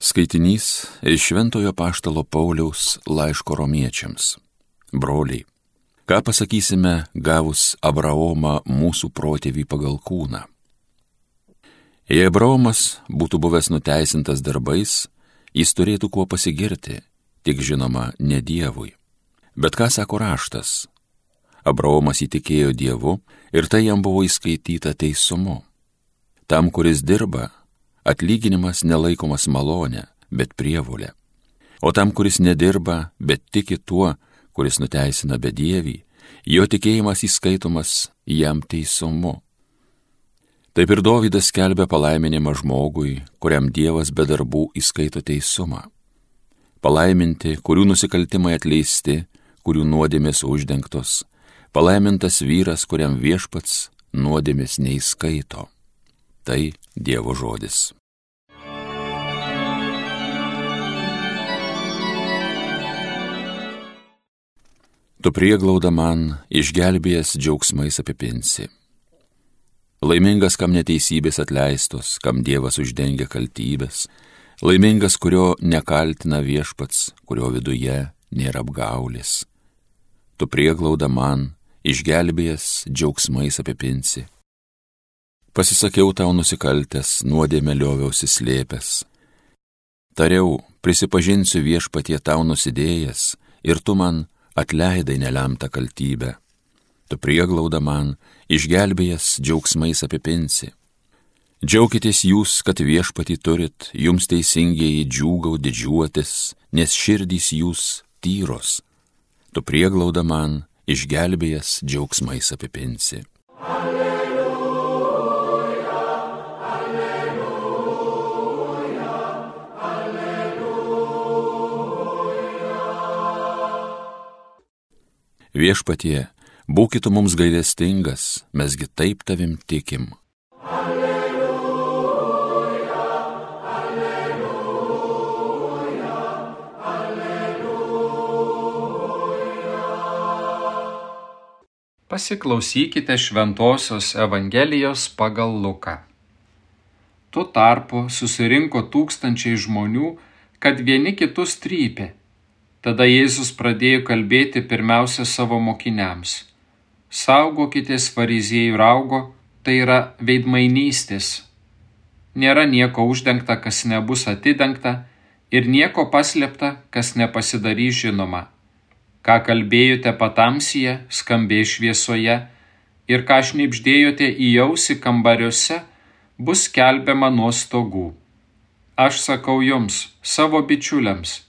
Skaitinys iš Šventojo Paštalo Pauliaus laiško romiečiams. Broliai, ką pasakysime gavus Abraomą mūsų protėvį pagal kūną? Jei Abraomas būtų buvęs nuteisintas darbais, jis turėtų kuo pasigirti, tik žinoma, ne Dievui. Bet ką sako raštas? Abraomas įtikėjo Dievu ir tai jam buvo įskaityta teisumu. Tam, kuris dirba, atlyginimas nelaikomas malonė, bet prievolė. O tam, kuris nedirba, bet tiki tuo, kuris nuteisina bedievį, jo tikėjimas įskaitomas jam teisumu. Taip ir Dovydas skelbia palaiminimą žmogui, kuriam Dievas be darbų įskaito teisumą. Palaiminti, kurių nusikaltimai atleisti, kurių nuodėmės uždengtos. Palaimintas vyras, kuriam viešpats nuodėmės neįskaito. Tai Dievo žodis. Tu prieglauda man išgelbėjęs džiaugsmais apipinsi. Laimingas, kam neteisybės atleistos, kam Dievas uždengia kaltybės, laimingas, kurio nekaltina viešpats, kurio viduje nėra apgaulis. Tu prieglauda man išgelbėjęs džiaugsmais apipinsi. Pasisakiau tau nusikaltęs, nuodėmė lioviausi slėpęs. Tariau, prisipažinsiu viešpatie tau nusidėjęs ir tu man atleidai nelemtą kaltybę. Tu prieglauda man, išgelbėjęs džiaugsmais apipinsi. Džiaukitės jūs, kad viešpatį turit, jums teisingieji džiūgau didžiuotis, nes širdys jūs tyros. Tu prieglauda man, išgelbėjęs džiaugsmais apipinsi. Alleluja. Viešpatie, būkite mums gailestingas, mesgi taip tavim tikim. Alleluja, alleluja, alleluja. Pasiklausykite Šventojios Evangelijos pagal Luką. Tuo tarpu susirinko tūkstančiai žmonių, kad vieni kitus trypė Tada Jėzus pradėjo kalbėti pirmiausia savo mokiniams. Saugokitės fariziejų raugo, tai yra veidmainystės. Nėra nieko uždengta, kas nebus atidengta, ir nieko paslėpta, kas nepasidarys žinoma. Ką kalbėjote patamsyje, skambė šviesoje, ir ką šnipždėjote į jausi kambariuose, bus kelbiama nuo stogų. Aš sakau jums, savo bičiuliams,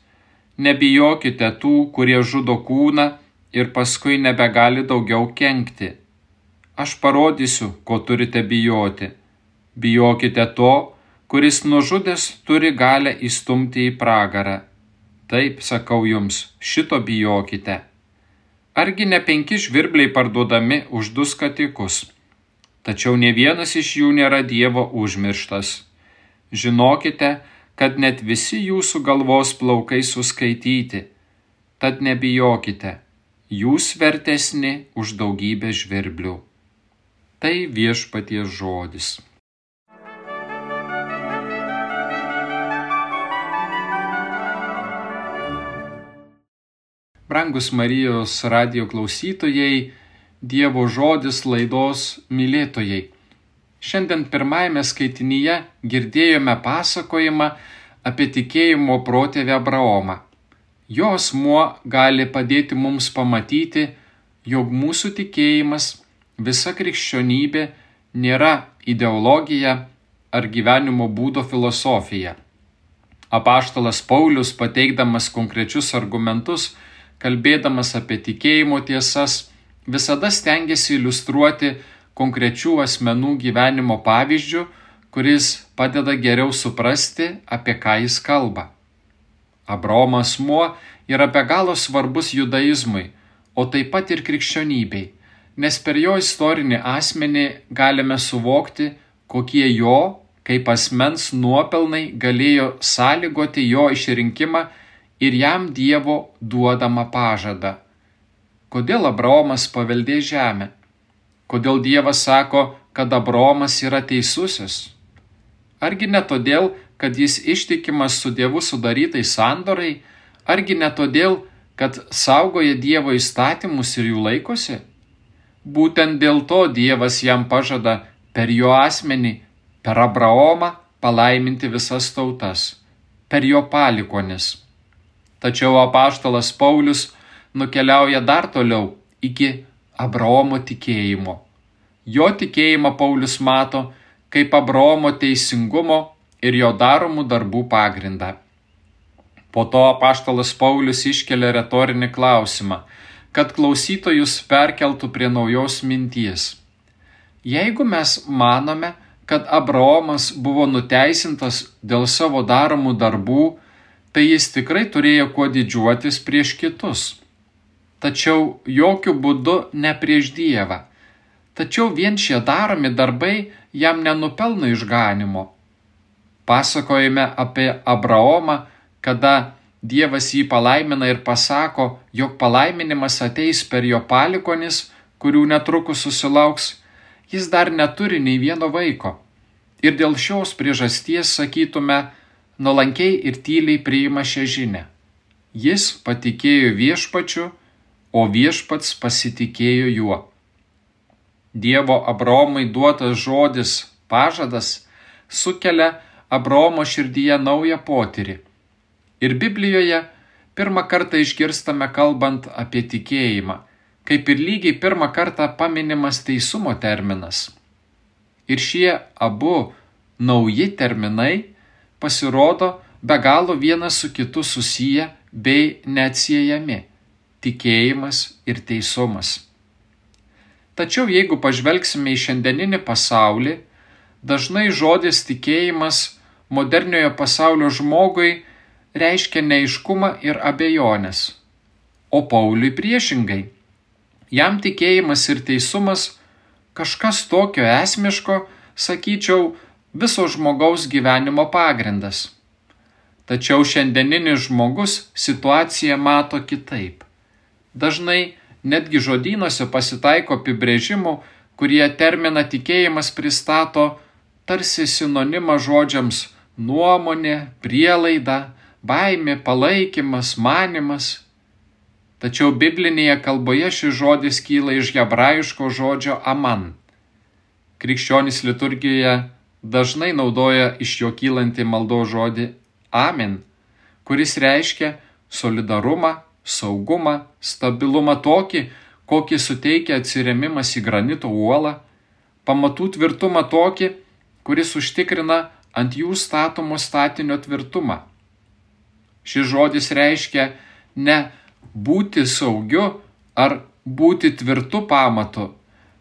nebijokite tų, kurie žudo kūną ir paskui nebegali daugiau kenkti. Aš parodysiu, ko turite bijoti. Bijokite to, kuris nužudęs turi galę įstumti į pragarą. Taip, sakau jums, šito bijokite. Argi ne penki žvirbliai parduodami už du skatikus? Tačiau ne vienas iš jų nėra Dievo užmirštas. Žinokite, kad net visi jūsų galvos plaukai suskaityti. Tad nebijokite, jūs vertesni už daugybę žvirblių. Tai viešpaties žodis. Brangus Marijos radio klausytojai, Dievo žodis laidos mylėtojai. Šiandien pirmajame skaitinyje girdėjome pasakojimą apie tikėjimo protėvę Abraomą. Jos muo gali padėti mums pamatyti, jog mūsų tikėjimas, visa krikščionybė nėra ideologija ar gyvenimo būdo filosofija. Apaštalas Paulius, pateikdamas konkrečius argumentus, kalbėdamas apie tikėjimo tiesas, visada stengiasi iliustruoti konkrečių asmenų gyvenimo pavyzdžių, kuris padeda geriau suprasti, apie ką jis kalba. Abraomas muo yra be galo svarbus judaizmui, o taip pat ir krikščionybei, nes per jo istorinį asmenį galime suvokti, kokie jo, kaip asmens nuopelnai galėjo sąlygoti jo išrinkimą ir jam Dievo duodamą pažadą. Kodėl Abraomas paveldė žemę? Kodėl Dievas sako, kad Abromas yra teisusis? Argi ne todėl, kad jis ištikimas su Dievu sudarytai sandorai, argi ne todėl, kad saugoja Dievo įstatymus ir jų laikosi? Būtent dėl to Dievas jam pažada per jo asmenį, per Abraomą palaiminti visas tautas, per jo palikonis. Tačiau apaštalas Paulius nukeliauja dar toliau iki Abraomo tikėjimo. Jo tikėjimą Paulius mato kaip Abraomo teisingumo ir jo daromų darbų pagrindą. Po to apaštalas Paulius iškelia retorinį klausimą, kad klausytojus perkeltų prie naujos minties. Jeigu mes manome, kad Abraomas buvo nuteisintas dėl savo daromų darbų, tai jis tikrai turėjo kuo didžiuotis prieš kitus. Tačiau jokių būdų ne prieš Dievą. Tačiau vien šie daromi darbai jam nenupelno išganimo. Pasakojame apie Abraomą, kada Dievas jį palaimina ir pasako, jog palaiminimas ateis per jo palikonis, kurių netrukus susilauks, jis dar neturi nei vieno vaiko. Ir dėl šios priežasties sakytume, nuolankiai ir tyliai priima šią žinę. Jis patikėjo viešpačiu, o viešpats pasitikėjo juo. Dievo Abraomai duotas žodis pažadas sukelia Abraomo širdyje naują potyrį. Ir Biblijoje pirmą kartą išgirstame kalbant apie tikėjimą, kaip ir lygiai pirmą kartą paminimas teisumo terminas. Ir šie abu nauji terminai pasirodo be galo vienas su kitu susiję bei neatsiejami - tikėjimas ir teisumas. Tačiau jeigu pažvelgsime į šiandieninį pasaulį, dažnai žodis tikėjimas moderniojo pasaulio žmogui reiškia neiškumą ir abejonės. O Pauliui priešingai. Jam tikėjimas ir teisumas kažkas tokio esmiško, sakyčiau, viso žmogaus gyvenimo pagrindas. Tačiau šiandieninis žmogus situaciją mato kitaip. Dažnai netgi žodynuose pasitaiko apibrėžimų, kurie terminą tikėjimas pristato tarsi sinonimą žodžiams nuomonė, prielaida, baimė, palaikymas, manimas. Tačiau biblinėje kalboje šis žodis kyla iš hebrajiško žodžio aman. Krikščionys liturgijoje dažnai naudoja iš jo kylantį maldo žodį amen, kuris reiškia solidarumą, saugumą, stabilumą tokį, kokį suteikia atsiremimas į granito uolą, pamatų tvirtumą tokį, kuris užtikrina ant jų statomo statinio tvirtumą. Šis žodis reiškia ne būti saugiu ar būti tvirtu pamatu,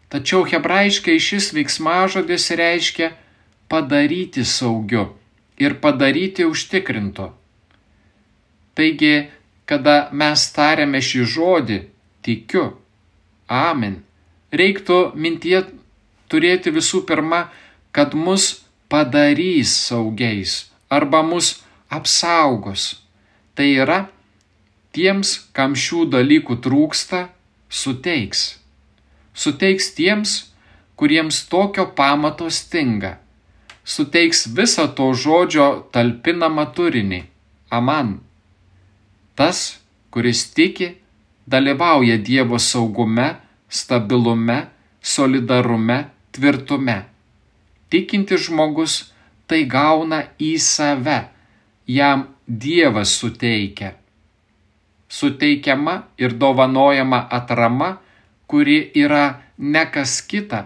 tačiau hebrajiškai šis veiksmažodis reiškia padaryti saugiu ir padaryti užtikrintu. Taigi, kada mes tariame šį žodį, tikiu, amen, reiktų mintie turėti visų pirma, kad mus padarys saugiais arba mus apsaugos. Tai yra, tiems, kam šių dalykų trūksta, suteiks. Suteiks tiems, kuriems tokio pamato stinga suteiks visą to žodžio talpinamą turinį - aman. Tas, kuris tiki, dalyvauja Dievo saugume, stabilume, solidarume, tvirtume. Tikintis žmogus tai gauna į save, jam Dievas suteikia. Suteikiama ir dovanojama atrama, kuri yra ne kas kita,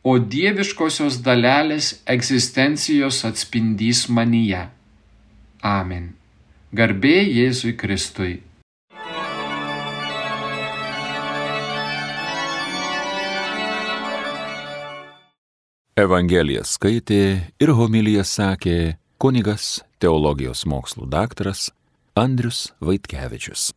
o dieviškosios dalelės egzistencijos atspindys manyje. Amen. Garbė Jėzui Kristui. Evangeliją skaitė ir homiliją sakė kunigas teologijos mokslų daktaras Andrius Vaitkevičius.